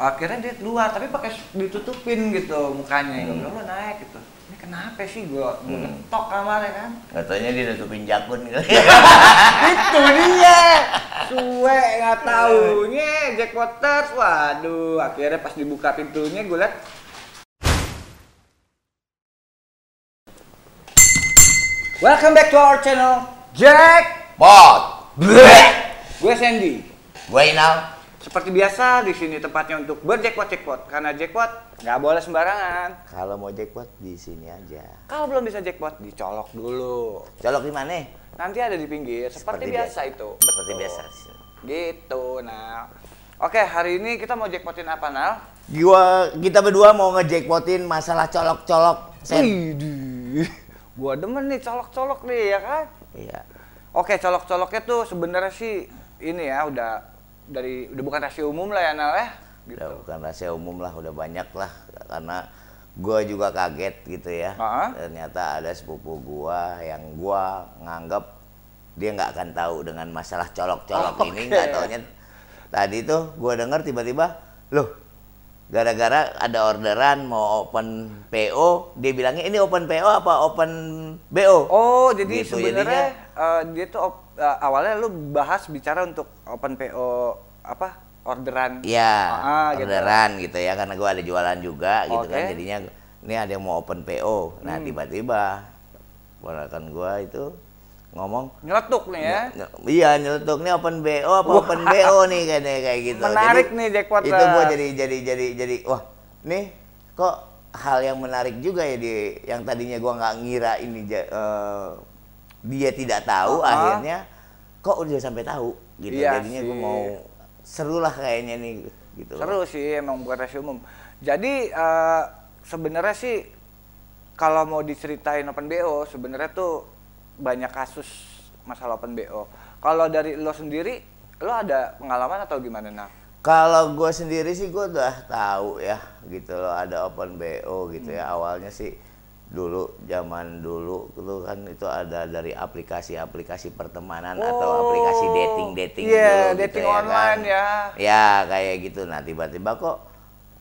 akhirnya dia keluar tapi pakai ditutupin gitu mukanya Hmm. gue naik gitu ini kenapa sih gue gue Hmm. ngetok kamarnya kan Katanya dia nutupin jakun kali. itu dia suwe nggak taunya Jack Waters waduh akhirnya pas dibuka pintunya gue liat Welcome back to our channel Jack Pot. gue Sandy Gue Inal. Seperti biasa di sini tempatnya untuk berjackpot jackpot karena jackpot nggak boleh sembarangan Kalau mau jackpot di sini aja. kalau belum bisa jackpot dicolok dulu Colok di mana? nanti ada di pinggir seperti, Seperti biasa, biasa. itu Seperti Betul. biasa. gitu nah oke hari ini kita mau jackpotin apa Nal Gua kita berdua mau ngejackpotin masalah colok-colok. Widih, gua demen nih colok-colok nih ya kan. Iya. Oke, colok-coloknya tuh sebenarnya sih ini ya udah dari udah bukan rahasia umum lah ya Nal ya. Gitu. Udah bukan rahasia umum lah, udah banyak lah karena gua juga kaget gitu ya. Ah. Ternyata ada sepupu gua yang gua nganggap dia nggak akan tahu dengan masalah colok-colok Oh, ini, nggak taunya tadi tuh gua dengar tiba-tiba, loh gara-gara ada orderan mau open PO, dia bilangnya ini open PO apa open BO? Oh, jadi Gitu, sebenarnya eh, dia tuh op- eh, awalnya lu bahas bicara untuk open PO apa? orderan. Iya, Ah, gitu. orderan gitu. ya karena gua ada jualan juga gitu kan. Hmm. jadinya ini ada yang mau open PO. Nah, tiba-tiba ponakan gua itu ngomong Nyeletuk nih ya. "Ny- Iya nyeletuk nih open BO apa open BO nih kayaknya kayak gitu. Menarik nih, jackpot Itu gua jadi jadi jadi jadi wah nih kok hal yang menarik juga ya di yang tadinya gua nggak ngira ini eh, dia tidak tahu Ah. akhirnya kok udah sampai tahu gitu. Iya Jadinya sih. gua mau seru lah kayaknya nih gitu. Seru sih emang bukan rahasia umum. Jadi eh, sebenarnya sih kalau mau diceritain open BO sebenarnya tuh banyak kasus masalah open BO. Kalau dari lo sendiri, lo ada pengalaman atau gimana nah? Kalau gue sendiri sih gue udah tahu ya gitu loh ada open BO gitu ya awalnya sih dulu zaman dulu itu kan itu ada dari aplikasi-aplikasi pertemanan atau aplikasi dating dating Iya, dulu gitu dating ya online kan. ya. ya kayak gitu nah tiba-tiba kok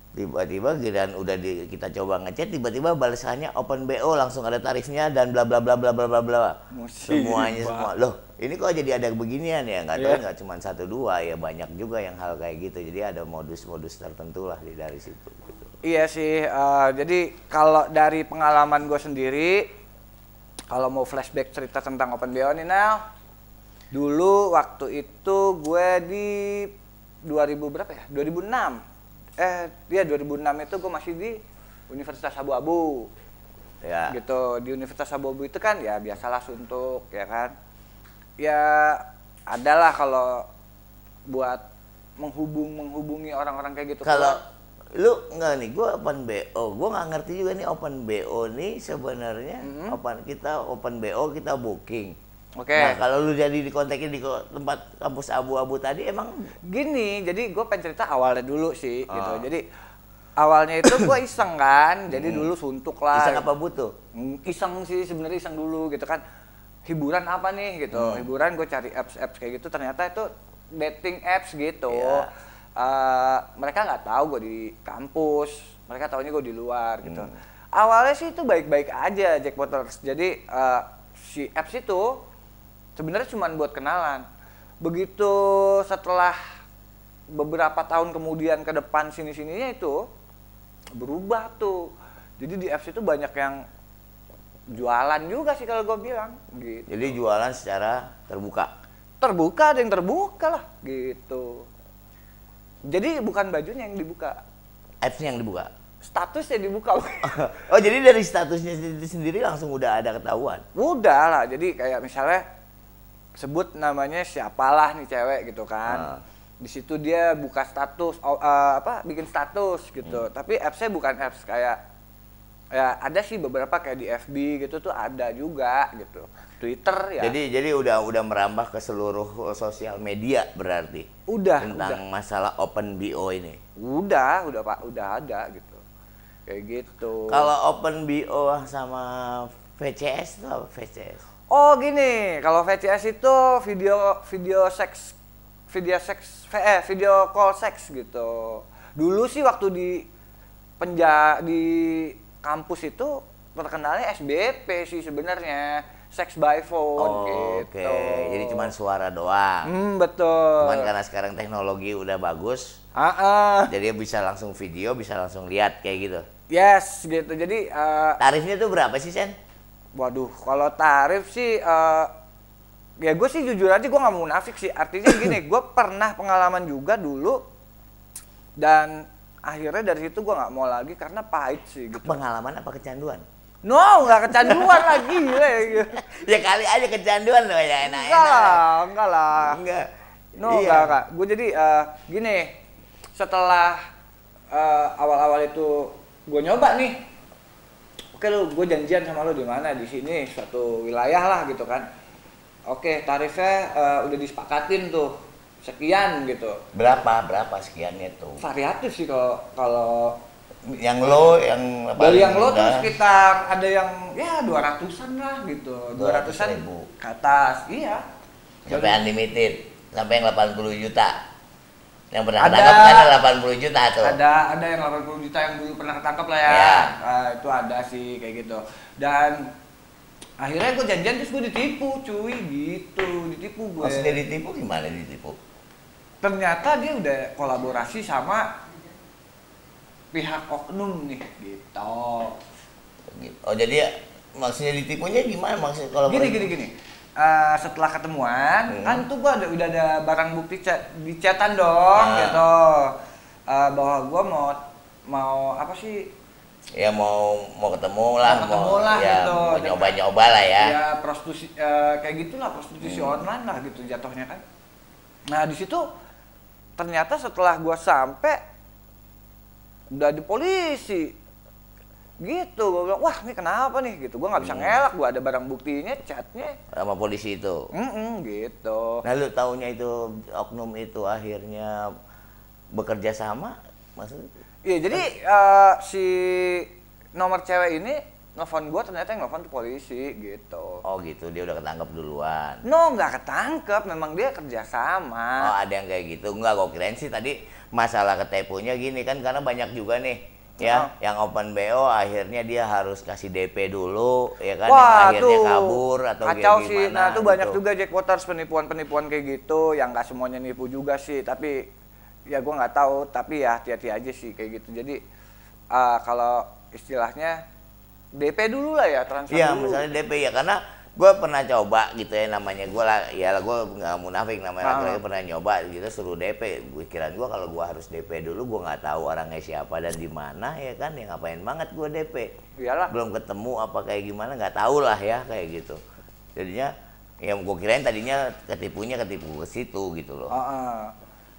tiba-tiba giliran udah di, kita coba ngechat tiba-tiba balasannya open BO langsung ada tarifnya dan bla bla bla bla bla bla bla semuanya semua loh ini kok jadi ada beginian ya nggak tahu Iya. nggak cuma satu dua ya banyak juga yang hal kayak gitu jadi ada modus-modus tertentu lah di dari situ gitu. Iya sih, eh, jadi kalau dari pengalaman gue sendiri, kalau mau flashback cerita tentang Open BO nih Nel, dulu waktu itu gue di 2000 berapa ya? 2006. Eh, iya 2006 itu gue masih di Universitas Abu-Abu. ya Gitu, di Universitas Abu-Abu itu kan ya biasalah suntuk, ya kan? Ya adalah kalau buat menghubung menghubungi orang-orang kayak gitu. kalau lu nggak nih gue open BO gue nggak ngerti juga nih open BO nih sebenarnya open kita open BO kita booking Oke. nah kalau lu jadi dikontakin di tempat kampus abu-abu tadi emang Gini, jadi gue pengen cerita awalnya dulu sih, gitu. Ah. Jadi awalnya itu gue iseng kan, jadi dulu suntuk lah. bisa apa butuh Hmm, Iseng sih sebenarnya iseng dulu gitu kan. Hiburan apa nih gitu? Hmm. Hiburan gue cari apps-apps kayak gitu. Ternyata itu dating apps gitu. Iya. Eh, mereka nggak tahu gue di kampus, mereka taunya gue di luar gitu. Hmm. Awalnya sih itu baik-baik aja Jackpoters. Jadi eh, si apps itu sebenarnya cuma buat kenalan. Begitu setelah beberapa tahun kemudian ke depan sini-sininya itu berubah tuh. Jadi di apps itu banyak yang jualan juga sih kalau gue bilang gitu. jadi jualan secara terbuka Terbuka ada yang terbuka lah gitu. Jadi bukan bajunya yang dibuka, appsnya yang dibuka statusnya dibuka. oh jadi dari statusnya sendiri, sendiri langsung udah ada ketahuan Udah lah, jadi kayak misalnya sebut namanya siapalah nih cewek gitu kan. Ah. Di situ dia buka status, eh, apa bikin status gitu. Tapi appsnya bukan apps kayak ya ada sih beberapa kayak di FB gitu tuh ada juga gitu. Twitter ya. Jadi jadi udah udah merambah ke seluruh sosial media berarti udah, tentang udah, masalah open BO ini. udah, udah pak, udah ada gitu. Kayak gitu. Kalau open BO sama VCS itu apa VCS? Oh gini, kalau VCS itu video video seks video seks eh video call seks gitu. Dulu sih waktu di penja di kampus itu terkenalnya SBP sih sebenarnya sex by phone Oh, gitu. Oke, jadi cuma suara doang. Hmm, betul. Cuman karena sekarang teknologi udah bagus, Ah, ah. jadi bisa langsung video, bisa langsung lihat kayak gitu. Yes, gitu. Jadi eh, Tarifnya tuh berapa sih, Sen? Waduh, kalau tarif sih, eh, ya gue sih jujur aja gue nggak mau munafik sih. Artinya gini, gue pernah pengalaman juga dulu dan akhirnya dari situ gue nggak mau lagi karena pahit sih gitu. Pengalaman apa kecanduan? No, nggak kecanduan lagi, ya. ya kali aja kecanduan loh ya enak-enak. Enggak lah, enggak lah. Enggak. No, Iya. enggak, enggak. Gue jadi eh, gini, setelah eh, awal-awal itu gue nyoba nih, oke lu, gue janjian sama lu di mana di sini suatu wilayah lah gitu kan. Oke, tarifnya eh, udah disepakatin tuh sekian gitu. Berapa? Berapa sekiannya tuh? Variatif sih kalau kalau Yang lo, yang dari yang lo tuh sekitar ada yang ya 200-an lah gitu. 200-an 200.000. ke atas. Iya. sampai unlimited, sampai yang 80 juta. Yang pernah Ada. ketangkap kan 80 juta tuh. ada ada yang 80 juta yang dulu pernah ketangkep lah ya, Ya. Ah, itu ada sih kayak gitu dan akhirnya gue janjian terus gue ditipu cuy gitu ditipu gue Maksudnya ditipu gimana ditipu? ternyata dia udah kolaborasi sama pihak oknum nih gitu Oh jadi ya, maksudnya ditipunya gimana maksudnya kalau gini gini gini Eh, setelah ketemuan Hmm. kan tuh gue ada udah ada barang bukti chatan dong Ah. gitu Eh, bahwa gue mau mau apa sih ya mau mau ketemu lah, Mau ketemu lah ya, gitu. mau nyoba-nyoba lah ya. ya prostitusi eh, kayak gitulah prostitusi Hmm. online lah gitu jatuhnya kan nah di situ ternyata setelah gua sampai udah di polisi gitu gua bilang wah ini kenapa nih gitu gua nggak bisa Hmm. ngelak gua ada barang buktinya chatnya sama polisi itu. Mm gitu Nah lu taunya itu oknum itu akhirnya bekerja sama maksudnya? iya jadi eh, si nomor cewek ini nelfon gua ternyata yang nelfon tuh polisi gitu Oh gitu dia udah ketangkep duluan. no nggak ketangkep memang dia kerja sama Oh ada yang kayak gitu enggak gue kirain sih tadi masalah ketepunya gini kan karena banyak juga nih ya yang open BO akhirnya dia harus kasih DP dulu ya kan yang Wah, akhirnya tuh kabur atau kayak kacau gimana sih. Nah, banyak gitu. juga jackpoters penipuan-penipuan kayak gitu yang nggak semuanya nipu juga sih, tapi ya gua nggak tahu, tapi ya hati-hati aja sih kayak gitu. Jadi ah, kalau istilahnya DP dulu lah ya, transfer Iya, dulu. misalnya DP ya karena gue pernah coba gitu ya namanya gue lah ya lah gue nggak munafik namanya Ah. laki-laki pernah nyoba gitu suruh DP pikiran gue kalau gue harus DP dulu gue nggak tahu orangnya siapa dan di mana ya kan ya ngapain banget gue DP Iyalah. belum ketemu apa kayak gimana nggak tahu lah ya kayak gitu jadinya yang gue kirain tadinya ketipunya ketipu ke situ gitu loh Ah, ah.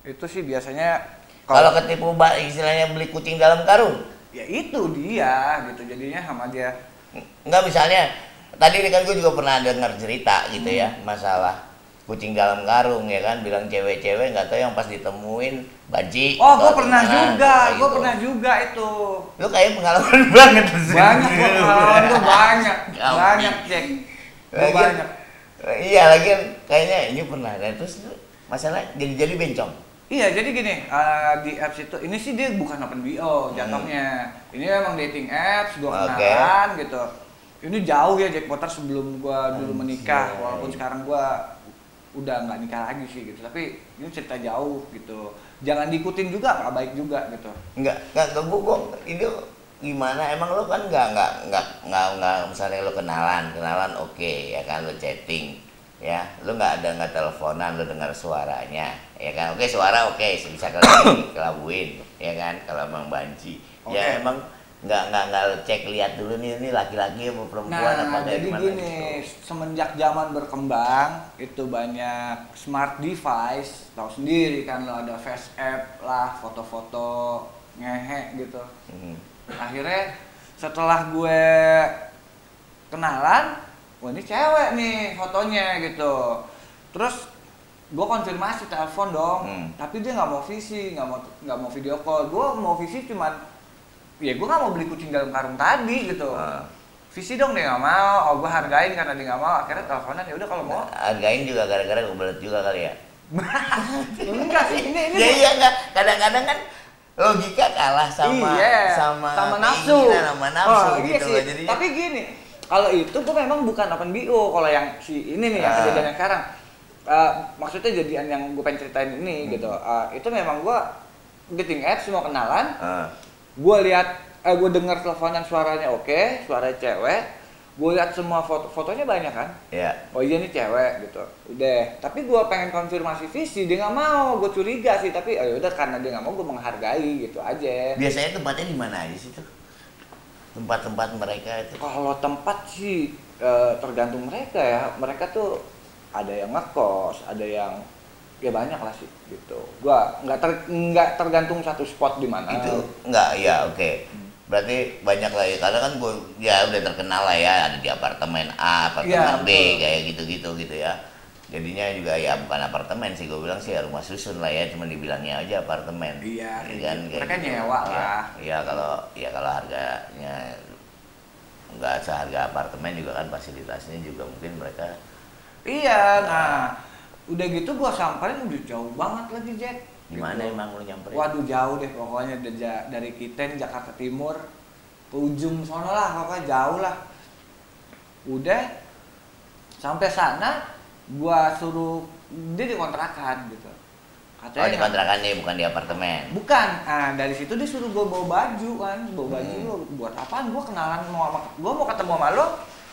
Itu sih biasanya kalau ketipu istilahnya beli kucing dalam karung ya itu dia gitu jadinya sama dia. Enggak misalnya tadi ini kan gue juga pernah dengar cerita gitu ya masalah kucing dalam karung ya kan bilang cewek-cewek nggak tahu yang pas ditemuin banci Oh, gua pernah juga, gua gitu. pernah juga itu. lu kayak pengalaman banget Banyak gua pengalaman gua banyak, banyak cek. Lagian- banyak. iya lagi kayaknya ini pernah dan terus lu masalah jadi jadi bencong Iya, jadi gini, eh, di apps itu, ini sih dia bukan open BO jatuhnya. Ini emang dating apps, Hmm. Oke. kenalan gitu. Ini jauh ya jackpotter sebelum gua dulu menikah, Anjay. walaupun sekarang gua udah nggak nikah lagi sih gitu. Tapi ini cerita jauh gitu. Jangan diikutin juga, nggak baik juga gitu. Enggak, enggak, enggak gua, gua ini gimana? Emang lo kan enggak, enggak, enggak, enggak, enggak, misalnya lo kenalan, kenalan oke, ya kan lo chatting, ya, lo nggak ada nggak teleponan, lo dengar suaranya, ya kan? Oke suara oke, bisa kelabuin, ya kan? Kalau emang banci, Oke. ya emang nggak nggak nggak cek lihat dulu nih ini laki-laki apa perempuan apa Nah, kayak jadi gini, gitu. semenjak zaman berkembang, itu banyak smart device, tahu sendiri kan lo ada face app lah, foto-foto ngehe gitu. Hmm. Akhirnya setelah gue kenalan, wah ini cewek nih fotonya gitu. Terus gue konfirmasi telepon dong, Hmm. tapi dia nggak mau visi, nggak mau nggak mau video call. Gue mau visi cuman, ya gue nggak mau beli kucing dalam karung tadi gitu. Ah. Visi dong dia nggak mau, oh gue hargain karena dia nggak mau. Akhirnya teleponan ya udah kalau mau. Hargain juga gara-gara kebelet juga kali ya. Enggak sih, ini ini ya iya enggak kadang-kadang kan logika kalah sama iya, sama sama nafsu sama nafsu Oh, iya gitu sih. loh jadi tapi gini kalau itu gue memang bukan open BO kalau yang si ini nih yang Ah. kejadian yang sekarang Eh, maksudnya jadian yang gue pengen ceritain ini Hmm. gitu Eh, itu memang gue dating apps mau kenalan Ah, gue lihat eh gue dengar teleponan suaranya oke suara cewek. Gue lihat semua foto fotonya banyak kan? Ya oh iya nih cewek gitu. Udah tapi gue pengen konfirmasi visi dia nggak mau gue curiga sih. Tapi ya udah karena dia nggak mau gue menghargai gitu aja. Biasanya tempatnya di mana aja sih tuh tempat-tempat mereka itu? Kalau tempat sih eh, tergantung mereka ya. Mereka tuh ada yang ngekos ada yang ya banyak lah sih gitu. Gua nggak ter nggak tergantung satu spot di mana. Itu enggak ya oke. Berarti banyak lah ya karena kan gue ya udah terkenal lah ya ada di apartemen A apartemen Iya, B betul. kayak gitu-gitu gitu ya. Jadinya juga ya bukan apartemen sih gue bilang sih ya rumah susun lah ya cuma dibilangnya aja apartemen. Iya, Ya kan, gitu. Mereka nyewa Ya, lah. iya kalau ya kalau harganya nggak seharga apartemen juga kan fasilitasnya juga mungkin mereka iya nah udah gitu gua samperin udah jauh banget lagi Jack gimana Gitu. emang lu nyamperin Waduh jauh deh pokoknya dari, nih, Jakarta Timur ke ujung sono lah pokoknya jauh lah. Udah sampai sana gua suruh dia dikontrakan gitu. oh di Katanya kontrakan nih bukan di apartemen bukan. Nah, dari situ dia suruh gua bawa baju kan, bawa baju Hmm. lu buat apaan? Gua kenalan mau sama gua mau ketemu sama lo.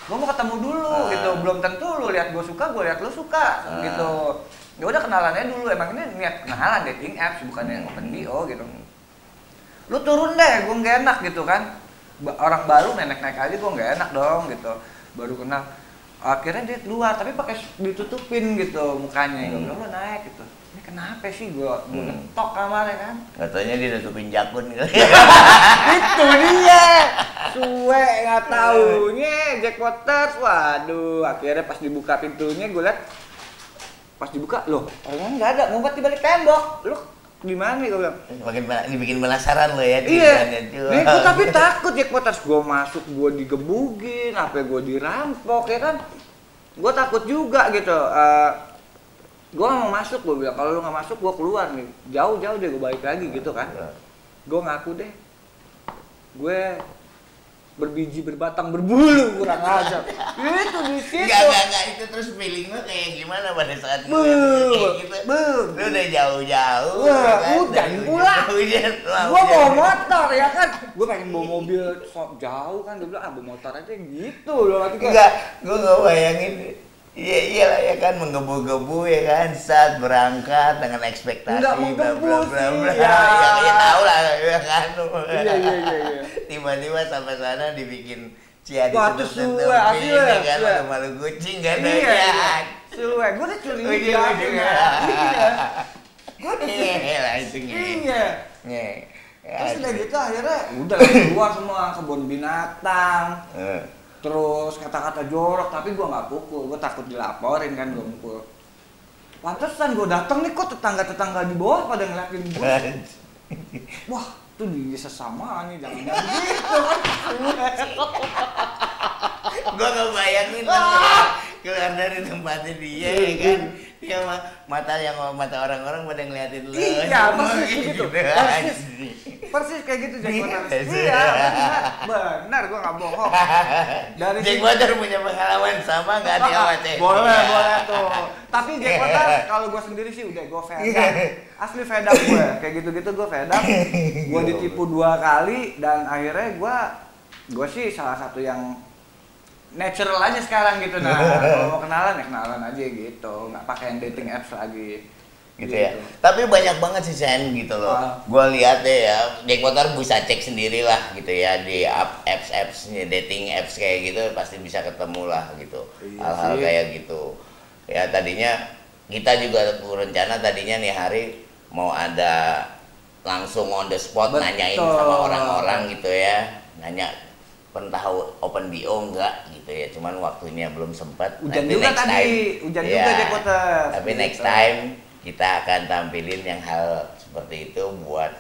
Gua mau ketemu dulu Ah. gitu. Belum tentu lu lihat gua suka, gua lihat lu suka Ah. gitu. Ya udah kenalannya dulu. Emang ini niat kenalan dating apps bukan yang open BO gitu. Lu turun deh, gua nggak enak gitu kan. Orang baru nenek-naik aja gua nggak enak dong gitu. Baru kenal. Akhirnya dia keluar, tapi pakai ditutupin gitu mukanya. Hmm. bilang lu naik gitu. Ini kenapa sih gua gua Hmm. ngetok kamarnya kan? nggak taunya dia nutupin jakun gitu itu dia suwe nggak taunya Jack Waters waduh akhirnya pas dibuka pintunya gue liat pas dibuka loh orangnya nggak ada ngumpet di balik tembok lu gimana gue bilang? Makin dibikin penasaran lo ya iya. nih gue tapi takut Jack Waters gue masuk gue digebugin apa gue dirampok ya kan? Gue takut juga gitu gue gak mau masuk gue bilang. Kalau lu nggak masuk gue keluar nih. Jauh-jauh deh gue balik lagi gitu kan. Gue ngaku deh gue berbiji berbatang berbulu kurang ajar itu di situ Enggak, enggak, enggak, itu terus feeling lo kayak gimana pada saat Bu, gitu. Lu udah jauh-jauh Wah, kan? hujan Dari pula. Hujan, hujan. bawa motor ya kan gue pengen bawa mobil jauh kan dia bilang ah bawa motor aja gitu loh Enggak, gue nggak bayangin Iya iyalah ya kan menggebu-gebu ya kan saat berangkat dengan ekspektasi Nggak bla menggebu bla bla sih, bla. ya. ya, ya tahu lah ya kan. Iya iya iya iya. Tiba-tiba sampai sana dibikin cia Wah, ditutup tuh suwe, asli, ya ya, kan malu-malu kucing kan iya ya iya suwe. Gue udah curiga Ujung-ujungnya. iya gue udah Iya lah itu nge. iya. Nge. Ya, terus udah gitu akhirnya udah. keluar semua kebun binatang. Eh. Terus kata-kata jorok tapi gua nggak pukul gua takut dilaporin kan gua pukul. Pantesan gua datang nih kok tetangga-tetangga di bawah pada ngeliatin gua? Wah tuh di sesama nih jangan jangan gitu gua nggak bayangin lah keluar dari tempatnya dia ya kan dia ma- mata yang mata orang-orang pada ngeliatin lo Iya, persis begitu. Persis. anjing. persis kayak gitu Jack Iya, Waters sih. iya benar benar gua nggak bohong dari Jack Water punya pengalaman sama nggak dia sama Cek? boleh boleh tuh tapi Jack Waters kalau gue sendiri sih udah gue fed up asli fed up gue kayak gitu gitu gue fed up gue ditipu dua kali dan akhirnya gue gue sih salah satu yang natural aja sekarang gitu nah kalau mau kenalan ya kenalan aja gitu nggak pakai yang dating apps lagi gitu ya. Tapi banyak banget sih Sen gitu loh. Ah. Gua lihat deh ya, Potter bisa cek sendiri lah gitu ya di app apps apps dating apps kayak gitu pasti bisa ketemu lah gitu. Iya Hal-hal sih. kayak gitu. Ya tadinya kita juga rencana tadinya nih hari mau ada langsung on the spot Betul. nanyain sama orang-orang gitu ya. Nanya tahu open BO enggak gitu ya. Cuman waktunya belum sempat. Hujan Nanti juga next tadi, time. hujan Ya, juga Jack Potter. Tapi next Gitu. time kita akan tampilin yang hal seperti itu buat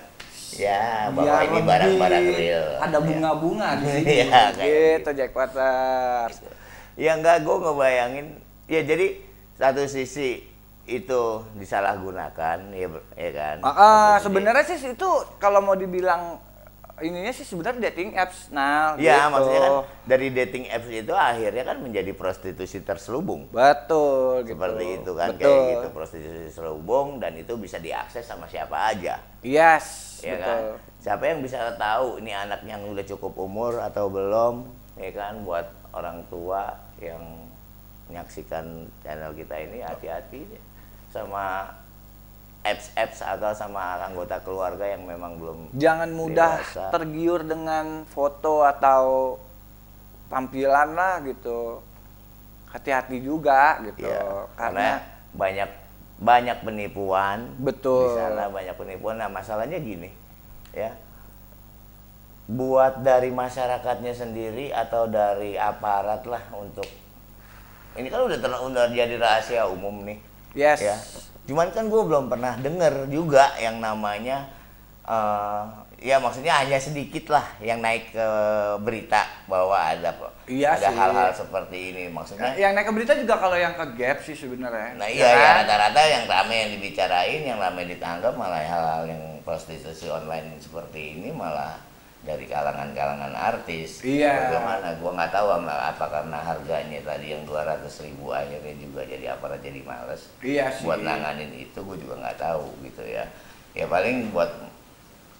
ya bahwa Biar ini barang-barang real. ada Ya. bunga-bunga di sini Iya, kayak gitu Jack Waters Ya enggak, gue ngebayangin. Ya jadi satu sisi itu disalahgunakan ya ya kan Ah, sebenarnya sih itu kalau mau dibilang ininya sih sebenarnya dating apps. Nah, ya gitu. maksudnya kan dari dating apps itu akhirnya kan menjadi prostitusi terselubung betul gitu. seperti itu kan betul. kayak gitu prostitusi terselubung dan itu bisa diakses sama siapa aja Yes, ya betul. kan siapa yang bisa tahu ini anak yang udah cukup umur atau belum ya kan buat orang tua yang menyaksikan channel kita ini hati-hati sama apps-apps atau sama anggota keluarga yang memang belum Jangan mudah Dewasa. tergiur dengan foto atau tampilan lah gitu. Hati-hati juga gitu. ya, karena karena banyak banyak penipuan Betul. di sana banyak penipuan nah masalahnya gini ya buat dari masyarakatnya sendiri atau dari aparat lah untuk ini kan udah ter- udah jadi rahasia umum nih yes. ya cuman kan gue belum pernah denger juga yang namanya eh, ya maksudnya hanya sedikit lah yang naik ke berita bahwa ada Iya ada hal-hal seperti ini maksudnya Yang naik ke berita juga kalau yang ke gap sih sebenarnya. Nah Ya iya ya kan? rata-rata yang rame yang dibicarain, yang rame ditangkap malah hal-hal yang prostitusi online seperti ini malah dari kalangan-kalangan artis. Iya. Bagaimana? Gua nggak tahu apa karena harganya tadi yang 200 ribu akhirnya juga jadi aparat jadi males. Iya sih. Buat nanganin itu gue juga nggak tahu gitu ya. Ya paling buat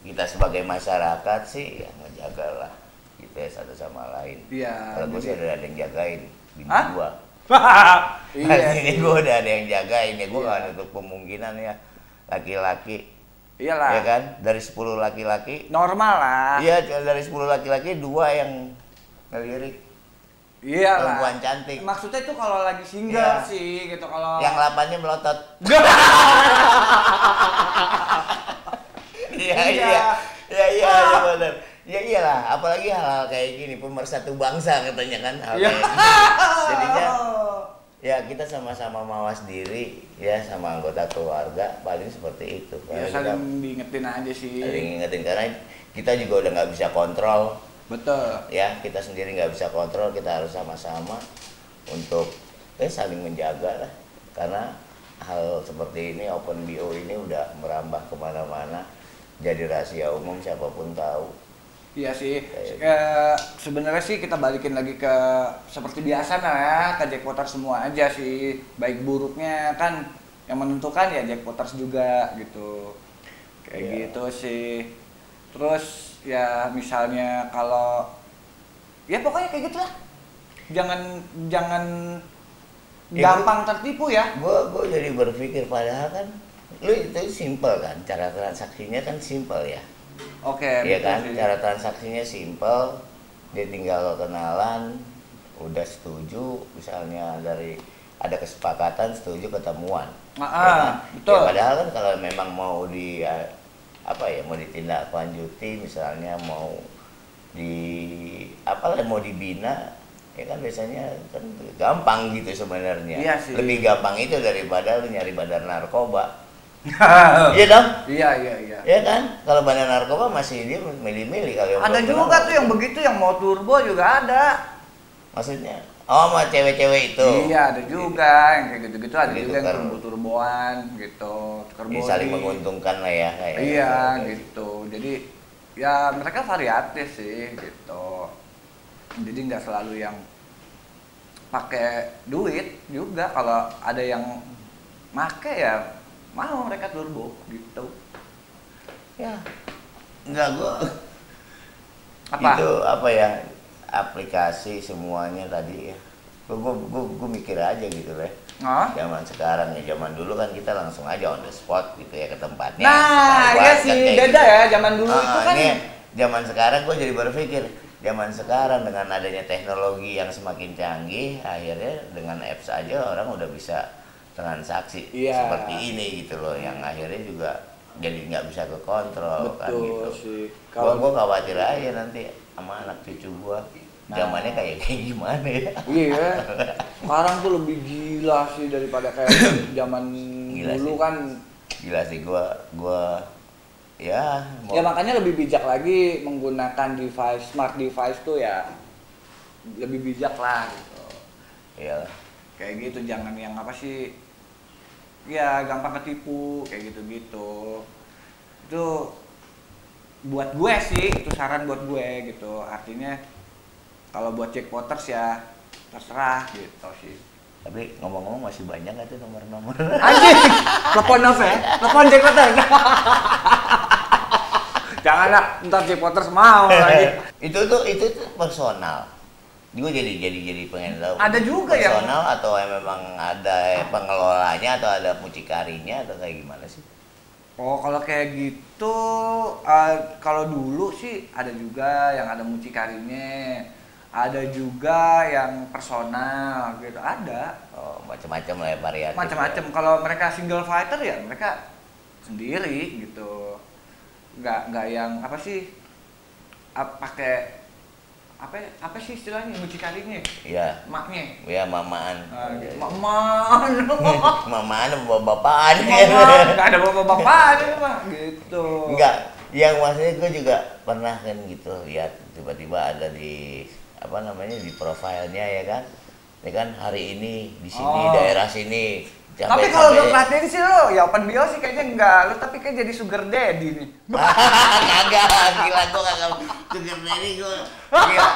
kita sebagai masyarakat sih ya ngejagalah gitu ya satu sama lain. Iya, Kalau gue sih udah ada yang jagain bini Hah? gua. iya ini gue udah ada yang jagain ya, gue Iya. gak nutup kemungkinan ya laki-laki, Iyalah. ya kan? Dari 10 laki-laki, Normal lah. iya dari 10 laki-laki dua yang ngelirik, Iya lah. perempuan cantik. Maksudnya itu kalau lagi single Iya. sih gitu kalau yang lapannya melotot. Iya Iya. iya, iya iya iya benar. Ya iyalah, apalagi hal-hal kayak gini pemersatu bangsa katanya kan hal Iya. kayak gini. Jadinya ya kita sama-sama mawas diri ya sama anggota keluarga paling seperti itu. ya saling diingetin aja sih. saling ingetin karena kita juga udah nggak bisa kontrol Betul. ya kita sendiri nggak bisa kontrol kita harus sama-sama untuk eh saling menjaga lah karena hal seperti ini open bio ini udah merambah ke mana-mana jadi rahasia umum siapa pun tahu Iya sih. Eh, sebenarnya sih kita balikin lagi ke seperti biasa lah ya, ke jackpoters semua aja sih. Baik buruknya kan yang menentukan ya jackpoters juga gitu. Kayak Iya. gitu sih. Terus ya misalnya kalau ya pokoknya kayak gitulah. Jangan jangan Ya, gampang tertipu ya. gue gue jadi berpikir padahal kan lu itu simple kan cara transaksinya kan simple ya Oke, Iya betul kan, cara transaksinya simple, dia tinggal kenalan, udah setuju, misalnya dari ada kesepakatan setuju ketemuan. Ah, ya kan? betul. Ya, padahal kan kalau memang mau di eh, apa ya mau ditindaklanjuti, misalnya mau di apalah mau dibina, ya kan biasanya kan gampang gitu sebenarnya. Iya sih. Lebih gampang itu daripada lu nyari bandar narkoba. Iya dong. Iya, iya, iya. Ya kan? Kalau bandar narkoba masih dia milih-milih kalau yang Ada juga kenal. tuh yang begitu yang mau turbo juga ada. Maksudnya? Oh, sama cewek-cewek itu. Iya, ada juga yang kayak gitu-gitu ada Gitu juga yang kan. turbo-turboan gitu, body. saling menguntungkan lah ya kayak. Iya, kayak gitu. Jadi ya mereka variatif sih gitu. Jadi nggak selalu yang pakai duit juga kalau ada yang make ya mau mereka turbo gitu. Ya. Enggak gua Apa? itu apa ya? Aplikasi semuanya tadi ya. Gua gua, gua, gua mikir aja gitu lah. Hah? Zaman sekarang ya, zaman dulu kan kita langsung aja on the spot gitu ya ke tempatnya. Nah, iya sih kan beda gitu. ya zaman dulu Ah, itu kan ini zaman sekarang gue jadi berpikir zaman sekarang dengan adanya teknologi yang semakin canggih akhirnya dengan apps aja orang udah bisa transaksi Iya. seperti ini gitu loh yang akhirnya juga jadi nggak bisa kekontrol kan Betul gitu sih. gua Kalau- gua khawatir aja nanti sama anak cucu gua Nah. zamannya kayak kayak gimana ya Iya, sekarang tuh lebih gila sih daripada kayak zaman Gila dulu sih. kan. gila sih gua gua ya mau Ya makanya lebih bijak lagi menggunakan device smart device tuh ya lebih bijak lah gitu. ya Kayak gitu jangan yang apa sih ya gampang ketipu kayak gitu-gitu. Itu buat gue sih itu saran buat gue gitu. Artinya kalau buat jackpoters ya terserah gitu sih. Tapi ngomong-ngomong masih banyak nggak tuh nomor-nomor? anjing! Telepon ya telepon jackpoters janganlah ntar jackpoters mau lagi. Itu tuh itu tuh personal. Gue jadi jadi jadi pengen tahu. Ada juga yang- personal atau yang memang ada pengelolanya atau ada mucikarinya atau kayak gimana sih? Oh, kalau kayak gitu, eh, kalau dulu sih ada juga yang ada mucikarinya, ada juga yang personal gitu, ada Oh, macam-macam lah ya variatif. macam-macam. Kalau mereka single fighter ya mereka sendiri gitu, nggak nggak yang apa sih, pakai apa apa sih istilahnya mucikarinya, Iya. maknya, Ya mamaan. Ah, gitu. maman, mamaan apa bapaan maman, nggak ada bapak-bapak ini mah, gitu. Enggak, yang maksudnya gue juga pernah kan gitu lihat tiba-tiba ada di apa namanya di profilnya ya kan, ya kan hari ini di sini Oh. daerah sini. Tapi kalau gue perhatiin sih lo, ya open bio sih kayaknya enggak. Lo tapi kayak jadi sugar daddy nih. kagak, gila gue kagak sugar daddy gue gila,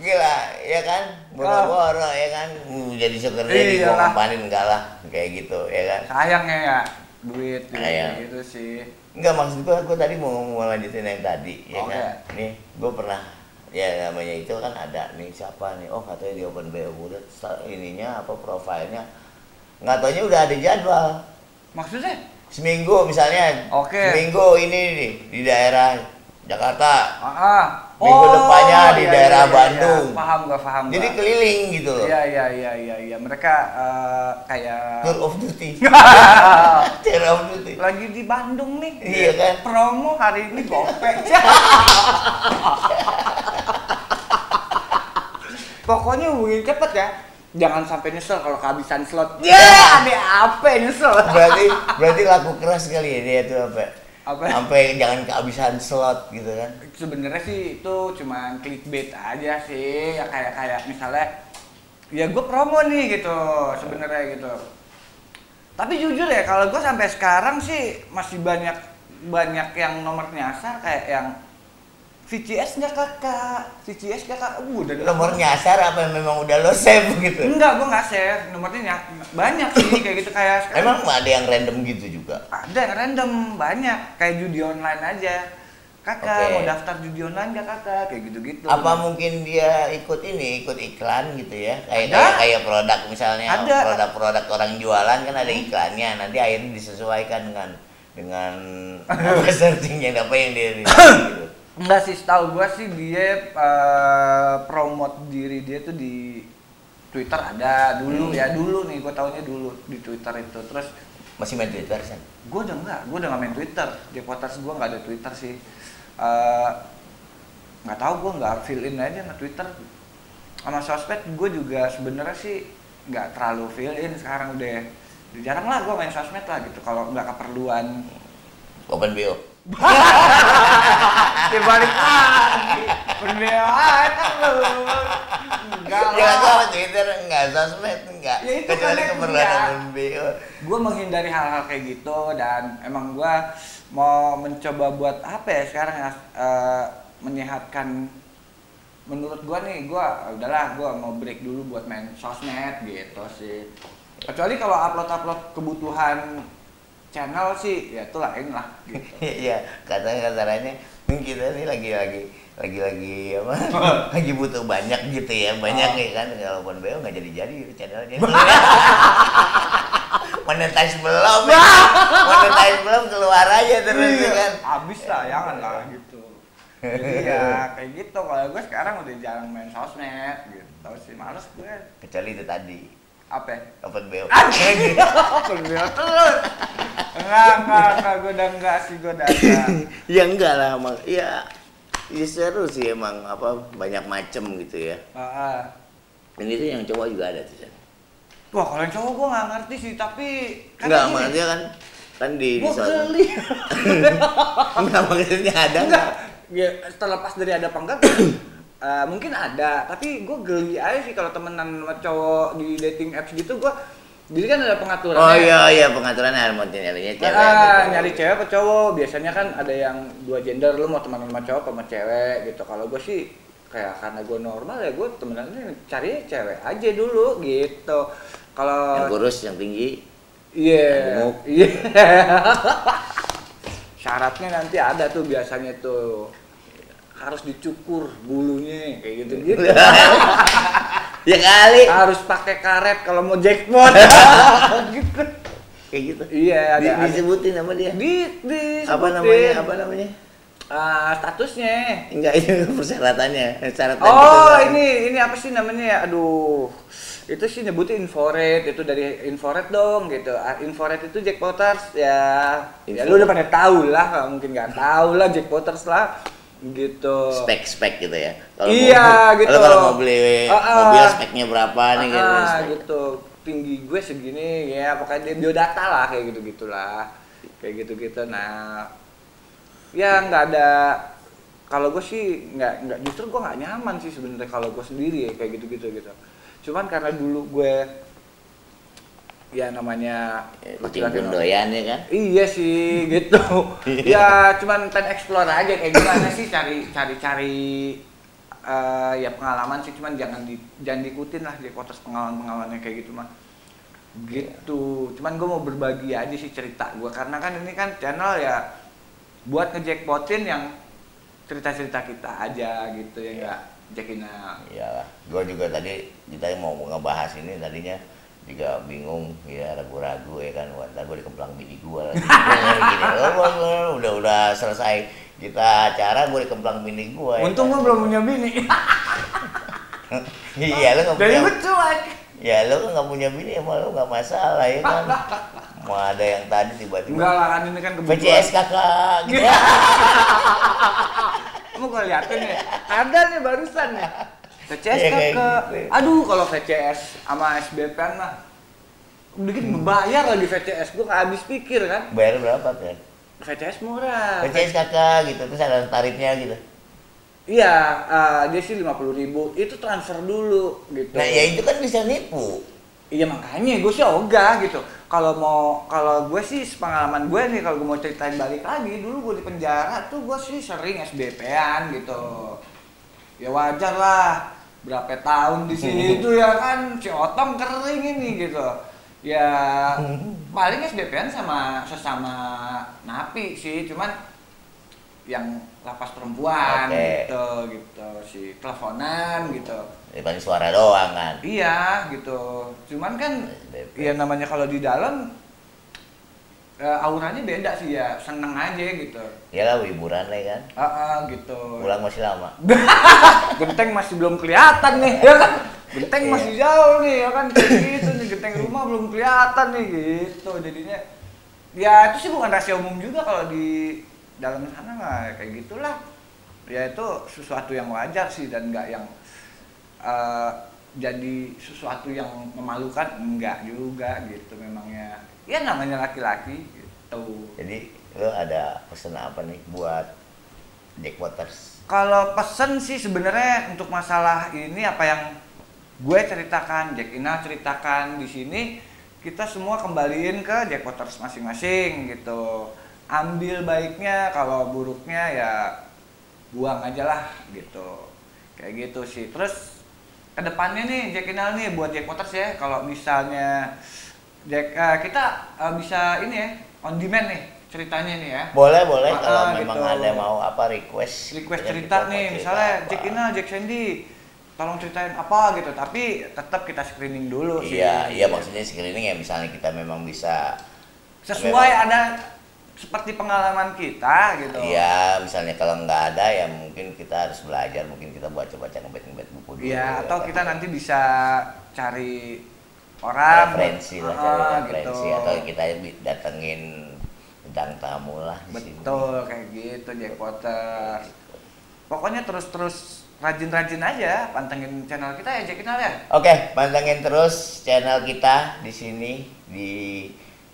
gila ya kan, boro-boro ya kan, Hmm, jadi sugar daddy gue ngapain enggak lah kayak gitu ya kan. Sayangnya ya duit gitu, Sayang. gitu sih. Enggak maksud gua, gua tadi mau mau lanjutin yang tadi, ya Oke. kan. Nih, gua pernah ya namanya itu kan ada nih siapa nih, oh katanya di Open sta- ininya apa profilnya, nggak taunya udah ada jadwal. Maksudnya? Seminggu misalnya, Oke. seminggu ini nih di daerah Jakarta, Ah, ah. Minggu depannya di iya, daerah iya, iya, Bandung. iya. Paham gak paham jadi gua. keliling gitu loh. Iya iya iya iya iya. Mereka eh, kayak Tour of duty, tour of duty. lagi di Bandung nih. Iya kan? Promo hari ini gopek. Pokoknya hubungin cepet ya. Jangan sampai nyesel kalau kehabisan slot. Ya, ada apa yang nyesel? Berarti berarti laku keras kali ya dia tuh apa? Apa? Sampai jangan kehabisan slot gitu kan. sebenarnya sih itu cuma clickbait aja sih ya kayak kayak misalnya ya gue promo nih gitu sebenarnya gitu tapi jujur ya kalau gue sampai sekarang sih masih banyak banyak yang nomor nyasar kayak yang VCS nggak kakak. VCS nggak kakak. Uh, udah nomor nyasar apa yang memang udah lo save gitu? Enggak gue nggak save. Nomornya ny- banyak sih kayak gitu kayak sekarang. Emang ada yang random gitu juga? Ada yang random banyak. Kayak judi online aja. Kakak Oke. mau daftar judi online nggak kakak? Kayak gitu gitu apa mungkin dia ikut ini ikut iklan gitu ya? Kayak Ada. kayak, kayak produk misalnya Ada. produk-produk orang jualan kan ada iklannya. Nanti akhirnya disesuaikan dengan dengan apa searchingnya apa yang dia dia- gitu Enggak sih, setahu gua sih dia eh, promote diri dia tuh di Twitter ada dulu ya dulu nih gua tahunya dulu di Twitter itu. Terus masih main Twitter kan gua udah enggak gua udah nggak main Twitter. Di Potters gua nggak ada Twitter sih. Eh, nggak tahu gua nggak fill in aja sama Twitter. Sama sosmed gua juga sebenarnya sih nggak terlalu fill in sekarang udah jarang lah gua main sosmed lah gitu kalau nggak keperluan open bio dibalik lagi. Pembelaan lu. Enggak ya lah. kalau Twitter enggak sosmed enggak. Ya, itu kecuali kan enggak. open bio gue menghindari hal-hal kayak gitu dan emang gue mau mencoba buat apa ya sekarang ya eh, menyehatkan menurut gue nih gue udahlah gue mau break dulu buat main sosmed gitu sih. Kecuali kalau upload upload kebutuhan channel sih ya itu lain lah gitu Iya, katanya katanya kita nih lagi lagi lagi lagi apa? lagi butuh banyak gitu ya, banyak Oh. ya kan kalau pun BO nggak jadi jadi channelnya. monetize belum, ya. monetize belum keluar aja terus ya Iya, kan. habis lah jangan lah gitu jadi ya kayak gitu kalau gue sekarang udah jarang main sosmed gitu sih males gue Kecuali itu tadi apa ya? open BO. Pergilah terus. Enggak, enggak, enggak, gue udah enggak sih, gue udah enggak. ya enggak lah, emang ya, ya seru sih emang apa banyak macem gitu ya. Ah, ah. Dan itu yang cowok juga ada tuh. San. Wah, kalau yang cowok gue nggak ngerti sih, tapi Enggak, gini, maksudnya kan kan di di Gue sana- geli. Enggak maksudnya ada Enggak. enggak? Ya, terlepas dari ada apa enggak, eh, mungkin ada. Tapi gue geli aja sih kalau temenan sama cowok di dating apps gitu, gue Jadi kan ada pengaturan. Oh iya iya pengaturan harmoni nyarinya cewek. Ah, gitu. nyari cewek apa cowok? Biasanya kan ada yang dua gender, lu mau temenan sama cowok sama cewek gitu. Kalau gue sih kayak karena gue normal ya gue temenannya cari cewek aja dulu gitu. Kalau Yang kurus, yang tinggi. Iya. Gemuk. Iya. Syaratnya nanti ada tuh biasanya tuh harus dicukur bulunya kayak gitu gitu. ya kali. harus pakai karet kalau mau jackpot. gitu. Kayak gitu. Iya, ada, Di- ada. disebutin sama dia. Di, di apa namanya? Apa namanya? Ah, statusnya. Enggak itu persyaratannya. Syarat Oh, ini ini apa sih namanya ya? Aduh. Itu sih nyebutnya infrared, itu dari infrared dong gitu. Ah, Infrared itu jackpoters ya. Ya lu udah pada tahu lah, mungkin nggak tahu lah jackpoters lah gitu. spek-spek gitu ya. Iya, mau, gitu. Kalau kalau mau beli Ah, ah. mobil speknya berapa nih gitu. Spek. gitu. Tinggi gue segini ya, pokoknya dia biodata lah kayak gitu-gitulah. Kayak gitu-gitu. Nah, ya nggak ada kalau gue sih nggak nggak justru gue nggak nyaman sih sebenarnya kalau gue sendiri ya kayak gitu-gitu gitu. Cuman karena dulu gue ya namanya Ya, Ketimbun doyan ya kan. Iya sih gitu. ya cuman pengen explore aja kayak gimana sih cari cari cari eh, ya pengalaman sih cuman jangan di jangan diikutin lah di potos pengalaman pengalamannya kayak gitu mah. Gitu. Cuman gue mau berbagi aja sih cerita gue karena kan ini kan channel ya buat ngejackpotin yang cerita-cerita kita aja gitu ya enggak Jackina. Iyalah, gua juga tadi kita mau ngebahas ini tadinya juga bingung ya ragu-ragu ya kan wah gue dikemplang bini gua lagi gini oh, udah udah selesai kita acara gue dikemplang bini gua ya Untung kan? gue belum punya bini. iya lu nggak punya gue cuek. ya lu kan nggak punya bini emang lu nggak masalah ya kan mau ada yang tadi Enggak tiba-tiba lah kan ini kan kebutuhan. VCS kakak gitu Kamu kalau liatin ya, ada nih barusan ya. VCS Iya, kayak kakak. gitu. Aduh kalau VCS sama SBPN mah dikit bayar lagi VCS gue nggak habis pikir kan bayar berapa kan VCS murah VCS kakak gitu terus ada tarifnya gitu iya eh, dia sih lima puluh ribu itu transfer dulu gitu nah ya itu kan bisa nipu Iya makanya gue sih ogah gitu. Kalau mau kalau gue sih pengalaman gue nih kalau gue mau ceritain balik lagi dulu gue di penjara tuh gue sih sering SBP-an gitu. Ya wajar lah berapa tahun di situ ya kan si otong kering ini gitu. Ya paling SBP-an sama sesama napi sih cuman yang lapas perempuan Oke. gitu gitu si teleponan gitu. ya paling suara doang kan Iya gitu. Cuman kan SBP. ya namanya kalau di dalam eh, auranya beda sih ya, seneng aja gitu. ya lah hiburan lah kan Ah ah, gitu. pulang masih lama Genteng masih belum kelihatan nih, ya kan? Genteng Iya. masih jauh nih, ya kan? Gitu nih, genteng rumah belum kelihatan nih, gitu. Jadinya, ya itu sih bukan rahasia umum juga kalau di dalam sana nggak kayak gitulah. Ya itu sesuatu yang wajar sih dan nggak yang eh, jadi sesuatu yang memalukan, enggak juga gitu memangnya. Ya namanya laki-laki gitu. jadi lo ada pesan apa nih buat Jackpoters Kalau pesen sih sebenarnya untuk masalah ini apa yang gue ceritakan, Jack Ina ceritakan di sini kita semua kembaliin ke Jackpoters masing-masing gitu. Ambil baiknya, kalau buruknya ya buang aja lah gitu. Kayak gitu sih. Terus ke depannya nih Jack Inal nih buat Jackpoters ya, kalau misalnya Jack, eh, kita eh, bisa ini ya on demand nih ceritanya nih ya. boleh boleh Ah, kalau ah, memang gitu. ada mau apa request request cerita nih, cerita misalnya apa. Jack Ina, Jack Sandy, tolong ceritain apa gitu, tapi tetap kita screening dulu sih. iya iya maksudnya screening ya misalnya kita memang bisa sesuai memang- ada seperti pengalaman kita gitu. Iya, misalnya kalau nggak ada ya mungkin kita harus belajar, mungkin kita baca-baca ngebet-ngebet buku dulu. Iya, atau Tapi kita nanti bisa cari orang referensi lah, Ah, cari referensi gitu. atau kita datengin bintang tamu lah di sini. Betul kayak gitu Jack Potter. Pokoknya terus-terus rajin-rajin aja pantengin channel kita ya Jack ya. Oke, pantengin terus channel kita di sini di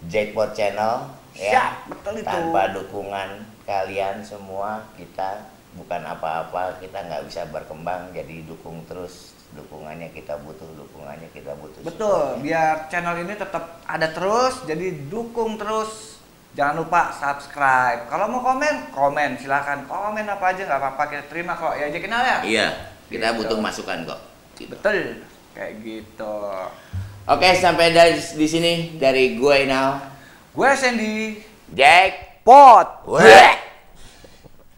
Jackpot Channel ya. Siap, betul itu. Tanpa dukungan kalian semua kita bukan apa-apa kita nggak bisa berkembang jadi dukung terus dukungannya kita butuh dukungannya kita butuh Betul, support-nya. biar channel ini tetap ada terus, jadi dukung terus. Jangan lupa subscribe. Kalau mau komen, komen silakan. Komen apa aja nggak apa-apa kita terima kok. Ya aja kenal ya. iya kita Gitu. butuh masukan kok Gitu. Betul, kayak gitu. oke sampai dari di sini dari gue Inal Gue Sandy Jack Pot. Weh.